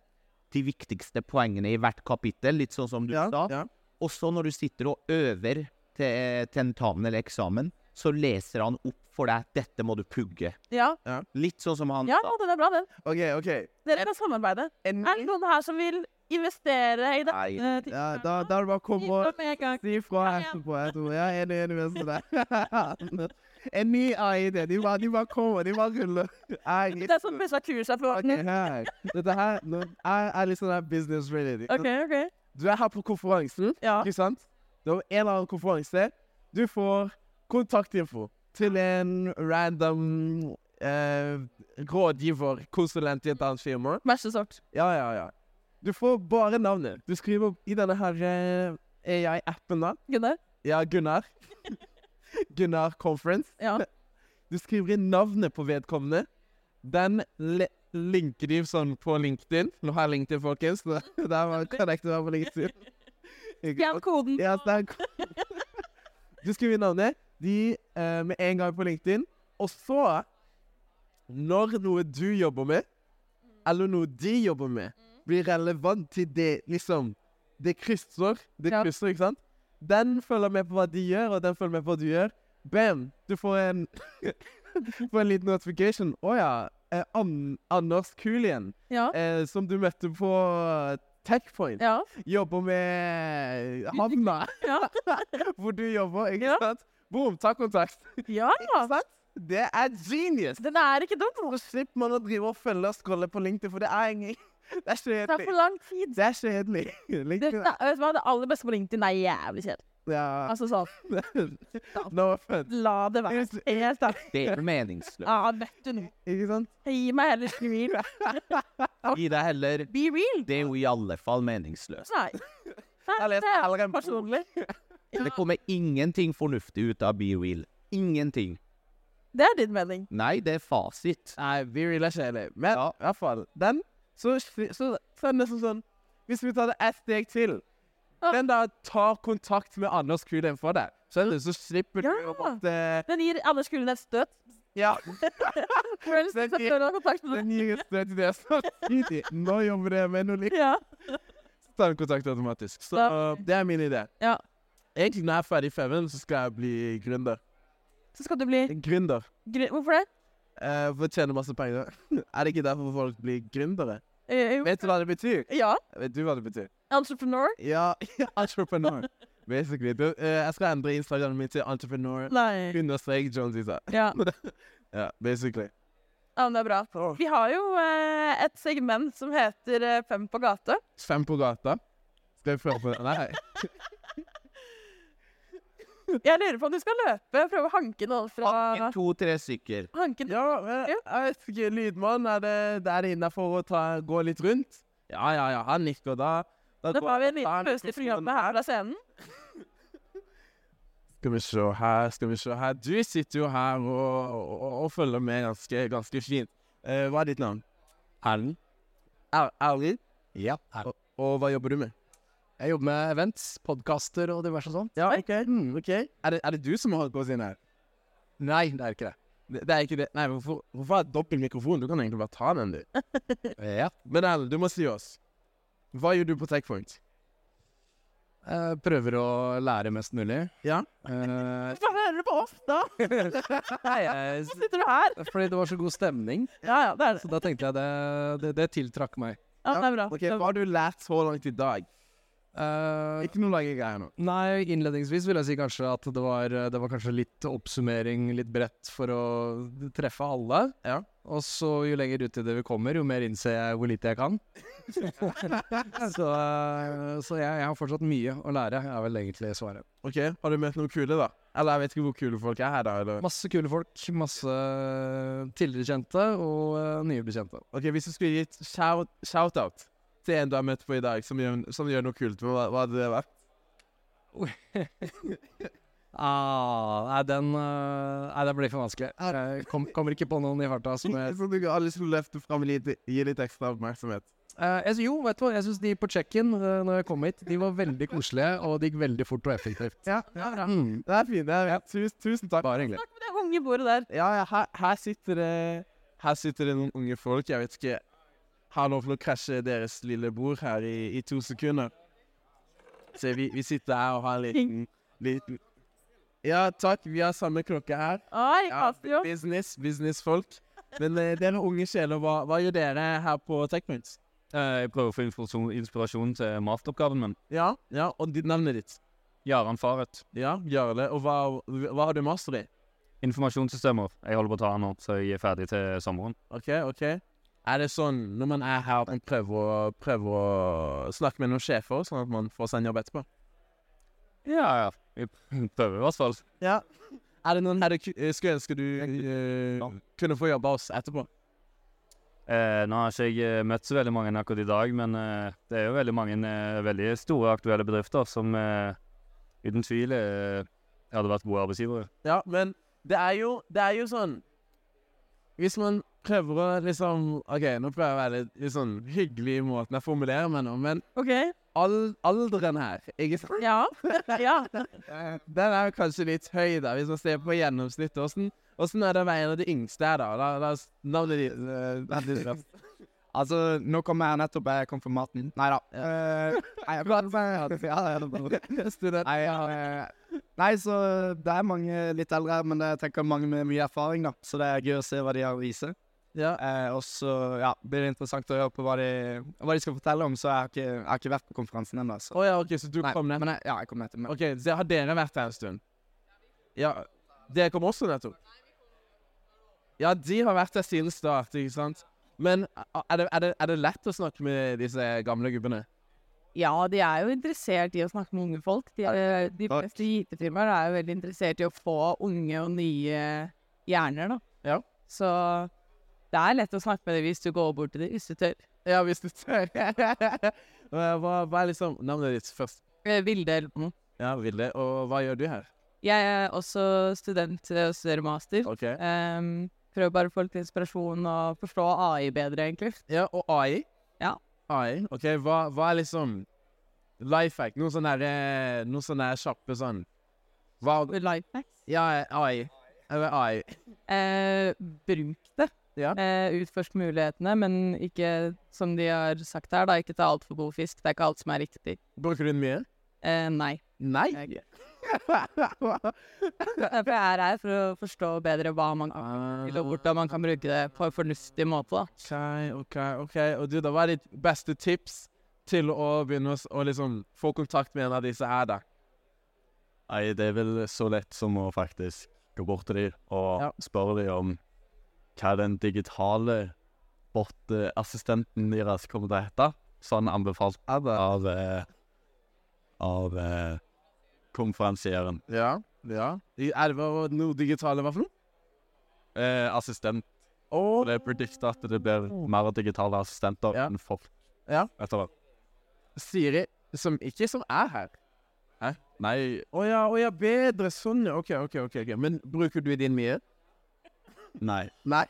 de viktigste poengene i hvert kapittel, litt sånn som du Ja, sa. ja. Og så når du sitter og øver til tentamen eller eksamen, så leser han opp for deg 'dette må du pugge'. Ja. Litt sånn som han ja, sa. den er bra, den. OK, OK. Dere kan samarbeide. En, Er det noen her som vil investere i det? Nei. ja, da, da er det bare å komme og si ifra etterpå. Jeg tror jeg er enig enig med deg. En ny AI-idé. De bare, de bare kommer, de bare ruller. Jeg er litt- Det er sånn beste kurs jeg får. OK, her. Dette her nå, Jeg er litt sånn der business ready. OK, OK. Du er her på konferansen, Ja. ikke sant? Det var en eller annen konferanse. Du får kontaktinfo til en random eh, rådgiver, konsulent i et annet firma. Verste sort. Ja, ja, ja. Du får bare navnet. Du skriver i denne her eh, AI-appen da. Gunnar? Ja, Gunnar. Gunnar Conference. Ja. Du skriver inn navnet på vedkommende. Den linker de sånn på LinkedIn. Nå har jeg LinkedIn, folkens. Der var connected på LinkedIn. Fjern koden. Ja, Du skriver inn navnet de, eh, med en gang på LinkedIn. Og så, når noe du jobber med, eller noe de jobber med, blir relevant til det, liksom Det krysser. Det krysser, ikke sant? Den følger med på hva de gjør, og den følger med på hva du gjør. Bam! Du får en får en liten notification. Å ja. Eh, An Anders Kulien, Ja. eh, som du møtte på Techpoint, Ja. jobber med havna Ja. hvor du jobber, ikke sant? Boom, ta kontakt. ja. Ikke sant? Det er genius! Den er ikke dum. Så slipper man å drive og følge og scrolle på LinkedIn, for det er ingen Det er Det er for lang tid. Det er kjedelig. Det, vet du hva, det aller beste på LinkedIn er jævlig kjedelig. Ja. Altså sånn, No offense. la det være. Helt ærlig. Det er meningsløst. Ja, vet du noe. Ikke sant? Gi meg heller real. Gi deg heller Be real. Det er jo i alle fall meningsløst. Nei. Nei, Jeg leser det er heller en personlig. Det kommer ingenting fornuftig ut av Be Real. Ingenting. Det er din mening. Nei, det er fasit. Nei, vi real er kjedelig. Men Ja. i hvert fall, den Så, så, så, er det nesten sånn Hvis vi tar det ett steg til Ja. Den da tar kontakt med Anders Kulen for deg, så, du? så slipper du å måtte Den gir Anders Kulen et støt. Ja. Den gir- Den gir et støt til det samtidig. Nå jobber jeg med noe likt. Ja. Så tar den kontakt automatisk. Så Ja. uh, det er min idé. Ja. Egentlig når jeg er ferdig i Femmen, så skal jeg bli gründer. Så skal du bli Gründer. Gr Hvorfor det? Uh, for å tjene masse penger. er det ikke derfor folk blir gründere? Eh. Vet du hva det betyr? Ja. Vet du hva det betyr? Entrepreneur? Ja, entrepreneur. Basically. Du, uh, jeg skal endre Instagramen min til entrepreneur. Nei. Understrek Jones Isa. Ja. Ja, basically. ja, men det er bra. Vi har jo eh, et segment som heter eh, Fem på gata. Fem på gata. Skal vi prøve på det? Nei. Jeg lurer på om du skal løpe, og prøve å hanke noen fra Hanke to-tre stykker. Hanke... Ja, men jeg vet ikke. Lydmann, er det, det er for innafor å ta, gå litt rundt? Ja, ja, ja. Han nikker da. Da Da tar vi en liten pause i programmet her fra scenen. Skal vi se her, skal vi se her. Du sitter jo her og, og, og følger med ganske, ganske fint. Eh, hva er ditt navn? Erlend. Er- Erlend? Ja. Og, og hva jobber du med? Jeg jobber med events, podkaster og diverse sånt. Ja, OK. Mm, okay. Er, det, er det du som har holdt på å si her? Nei, det er ikke det. Det, det er ikke det. Nei, hvorfor, hvorfor har dobbel mikrofon? Du kan egentlig bare ta den, du. Ja. Men Erlend, du må si oss. Hva gjør du på Techpoint? Jeg prøver å lære mest mulig. Ja? Uh, Hvorfor hører du på oss, da? Hvorfor sitter du her. fordi det var så god stemning, Ja, ja, det er så da tenkte jeg det, det, det tiltrakk meg. Ja, det er bra. Ok, Hva har du lært så langt i dag? Eh, Ikke noe lange greier nå. Nei, innledningsvis vil jeg si kanskje at det var, det var kanskje litt oppsummering, litt bredt, for å treffe alle. Ja. Og så jo lenger ut i det vi kommer, jo mer innser jeg hvor lite jeg kan. så eh, så jeg, jeg har fortsatt mye å lære, er vel egentlig svaret. Ok, Har du møtt noen kule, da? Eller jeg vet ikke hvor kule folk er her, da. eller? Masse kule folk, masse tidligere kjente og uh, nye bekjente. Ok, Hvis du skulle gitt shout- til en du har møtt på i dag, som gjør, som gjør noe kult, hva, hva hadde det vært? Ah, nei, den eh, Nei, det blir for vanskelig. Jeg kom, kommer ikke på noen i farta som jeg Så du har lyst til å løfte fram litt, gi litt ekstra oppmerksomhet. Eh, jeg, jo, vet du hva, jeg syns de på check-in uh, når jeg kom hit, de var veldig koselige, og det gikk veldig fort og effektivt. Ja, Mm. Det er fint. det er tusen, tusen takk. Bare hyggelig. Snakk med det unge bordet der. Ja, ja her, her sitter det Her sitter det noen unge folk. Jeg vet ikke Har lov til å krasje deres lille bord her i, i to sekunder. Se, vi, vi sitter her og har en liten, liten Ja, takk. Vi har samme klokke her. Oi, Ja, business, businessfolk. Men uh, dere unge sjeler, hva, hva gjør dere her på Techpoints? Eh, Jeg prøver å få inspirasjon, inspirasjon til masteroppgaven min. Ja, ja, og ditt navnet ditt? Jaran Faret. Ja, Jarle. Og hva, hva har du master i? Informasjonssystemer. Jeg holder på å ta den nå, så jeg er ferdig til sommeren. OK, OK. Er det sånn når man er her, at man prøver å, prøver å snakke med noen sjefer, sånn at man får seg en jobb etterpå? Ja, ja. Vi prøver i hvert fall. Ja. Er det noen her du eh, skulle ønske du uh, kunne få jobbe hos etterpå? Eh, nå har ikke jeg eh, møtt så veldig mange akkurat i dag, men eh, det er jo veldig mange eh, veldig store aktuelle bedrifter som uten tvil hadde vært gode arbeidsgivere. Ja, men det er jo, det er jo sånn Hvis man prøver å liksom OK, nå prøver jeg å være litt, litt sånn hyggelig i måten jeg formulerer meg nå, men okay. all, alderen her, ikke sant? Ja. ja. Den er jo kanskje litt høy, da, hvis man ser på gjennomsnittet. Åssen sånn, er det å være de yngste her, da? La, la oss navnet ditt eh. Altså, nå kommer jeg nettopp Jeg kom fra maten. Nei da. Eh, nei, har, eh, nei, så det er mange litt eldre, her, men jeg tenker mange med mye erfaring, da. Så det er gøy å se hva de har å vise. Ja. Eh, og så ja, blir det interessant å høre på hva de, hva de skal fortelle om. Så jeg har ikke, jeg har ikke vært på konferansen ennå. Så. Oh, ja, OK, så du Nei, kom ned? Men jeg, ja, jeg kom ned til meg. OK, så har dere vært her en stund? Ja. Dere kom også nettopp? Ja, de har vært her siden start, ikke sant? Men er det, er, det, er det lett å snakke med disse gamle gubbene? Ja, de er jo interessert i å snakke med unge folk. De, er, de fleste IT-firmaer er jo veldig interessert i å få unge og nye hjerner, da. Ja. Så det er lett å snakke med dem hvis du går bort til dem, hvis du tør. Ja, hvis du tør. hva, hva er liksom navnet ditt først? Eh, Vilde noe. Ja, Vilde. Og hva gjør du her? Jeg er også student eh, og studerer master. OK. Um, prøver bare å få litt inspirasjon og forstå AI bedre, egentlig. Ja, og AI? Ja. AI, ok. Hva, hva er liksom life hack? Noe sånn der, eh, noe sånn der kjappe sånn Hva Life hacks. Ja, AI. Eller AI. Uh, bruk det. Ja. Eh, utforsk mulighetene, men ikke, som de har sagt her, da, ikke ta altfor god fisk. Det er ikke alt som er riktig. Bruker du den mye? Eh, nei. Nei. Jeg- Derfor er her, for å forstå bedre hva man kan eller og hvordan man kan bruke det på en fornuftig måte. da. OK, OK. ok. Og du, da, hva er ditt beste tips til å begynne å liksom få kontakt med en av disse her, da? Nei, det er vel så lett som å faktisk gå bort til dem og Ja. spørre dem om hva den digitale bot-assistenten deres kommer til å hete. Sånn anbefalt av, eh, av eh, konferansieren. Ja. ja. Er det noe digitale hva for noe? Eh, assistent. Og det er predikta at det blir mer digitale assistenter Ja. enn folk. Ja. Etter hvert. Siri, som ikke som er her. Hæ? Nei, Å ja, oh, ja, bedre. Sånn, OK. ok, ok. Men bruker du din mye? Nei. Nei.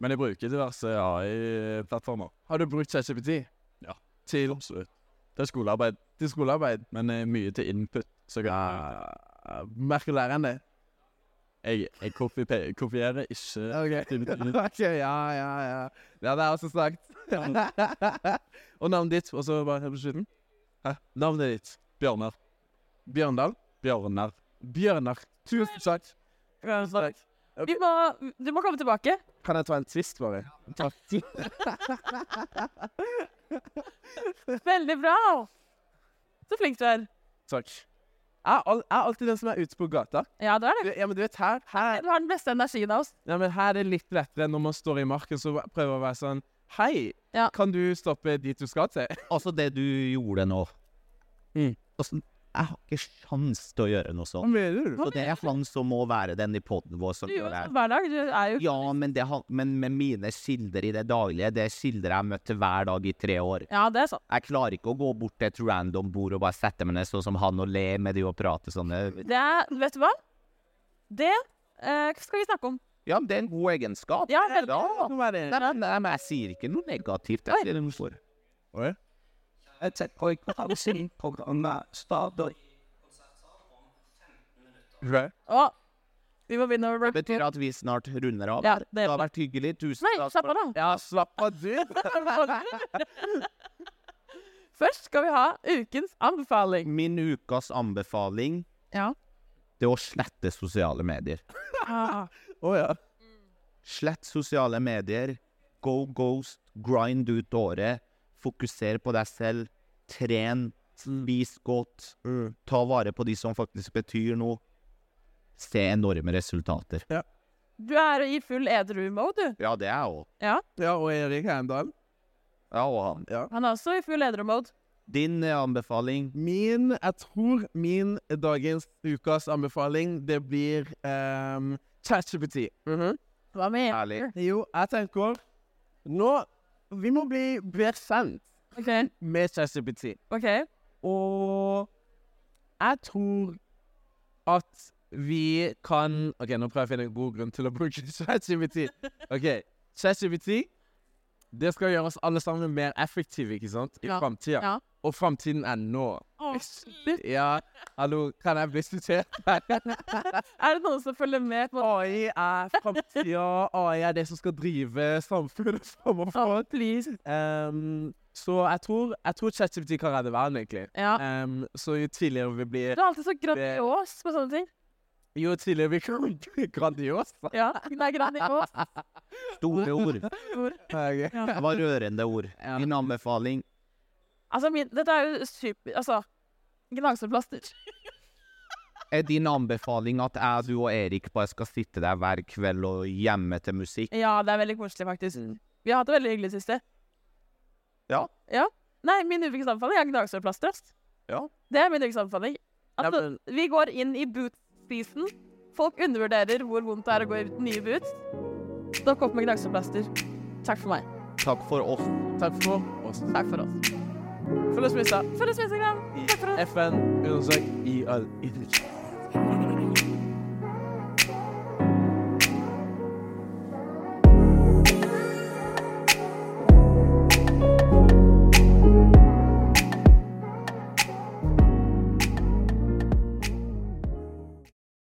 Men jeg bruker diverse AI-plattformer. Har du brukt ChatGPT? Ja. Til, Absolutt. Er skolearbeid, til skolearbeid? men eh, mye til input. Så jeg, Ja, merker læreren det? jeg, jeg kopi- kopierer ikke OK, Ok, ja, ja, ja. Ja, det er også sagt. og navnet ditt, og så bare helt på slutten? Hæ? Navnet ditt? Bjørnar. Bjørndal? Bjørnar. Bjørnar. Tusen takk. Takk. Vi må, du må komme tilbake. Kan jeg ta en twist, bare? Ja. Veldig bra! Så flink du er. Takk. Jeg er, er alltid den som er ute på gata. Ja, det er det. ja, men du vet, her, her, Du har den beste energien av oss. ja, men her er det litt lettere når man står i marken og prøver å være sånn Hei, Ja. kan du stoppe dit du skal til? Altså, det du gjorde nå Mm. altså, Jeg har ikke sjans til å gjøre noe Hva sånt. mener du? Så det er han som må være den i poden vår som gjør det. hver dag. Du er jo Ja, men, det, men med mine kilder i det daglige, det er kilder jeg har møtt hver dag i tre år. Ja, det er sant. Jeg klarer ikke å gå bort til et random bord og bare sette meg ned sånn som han og le med de og prate sånn. Det er Vet du hva? Det eh, skal vi snakke om. Ja, det er en god egenskap. Ja, veldig. Ja. Hva men, nei, men jeg sier ikke noe negativt. Jeg sier noe for. Oi. Jeg tenker på ikke programmet starter Okay. Vi må begynne å rappe. Betyr at vi snart runder av? Ja, det Det har vært hyggelig. Tusen Nei, slapp av, da. Ja, slapp av, du. Først skal vi ha ukens anbefaling. Min ukas anbefaling Ja. det er å slette sosiale medier. Ah, oh, ja. Slett sosiale medier. Go ghost. Grind ut året. Fokuser på deg selv. Tren. Spis godt. Ta vare på de som faktisk betyr noe. Se enorme resultater. du er i full edru-mode, du. Ja, det er jeg òg. Ja, og Erik Heimdal. Ja, og han. Han er også i full edru-mode. Din eh, anbefaling Min, jeg tror min dagens ukas anbefaling, det blir um, ChatGPT. -hmm. Hva med Herlig. Jo, jeg tenker Nå Vi må bli bedre kjent okay. med ChatGPT. Okay. Og jeg tror at vi kan OK, nå prøver jeg å finne en god grunn til å bruke ChatGPT. OK, ChatGPT det skal gjøre oss alle sammen mer effektive, ikke sant? I Ja, framtida. ja. Og framtiden er nå. Oh. Ja, hallo, kan jeg bli sitert? Er det noen som følger med på AI er framtida. AI er det som skal drive samfunnet framover. Oh, please. Um, så jeg tror, jeg tror ChatGPT kan redde verden, egentlig. Ja. Um, så jo tidligere vi blir Du er alltid så grandios på sånne ting. Jo tidligere vi blir grandios. Ja, det er grandios. Store ord. Okay. Det var rørende ord. Ja. Min anbefaling Altså, min, dette er jo super Altså, gnagsårplaster. er din anbefaling at jeg, du og Erik bare skal sitte der hver kveld og hjemme til musikk. Ja, det er veldig koselig, faktisk. Vi har hatt det veldig hyggelig siste. Ja. Ja. Nei, min ukens anbefaling er gnagsårplaster. Ja. Det er min ukens anbefaling. Altså, Ja, men- vi går inn i boot-season. Folk undervurderer hvor vondt det er å gå uten nye boots. Stokk opp med gnagsårplaster. Takk for meg. Takk for oss. Takk for oss. Takk for oss. Følg oss på Insta. Følg oss på Instagram. Takk for oss. FN understrek i all idrett.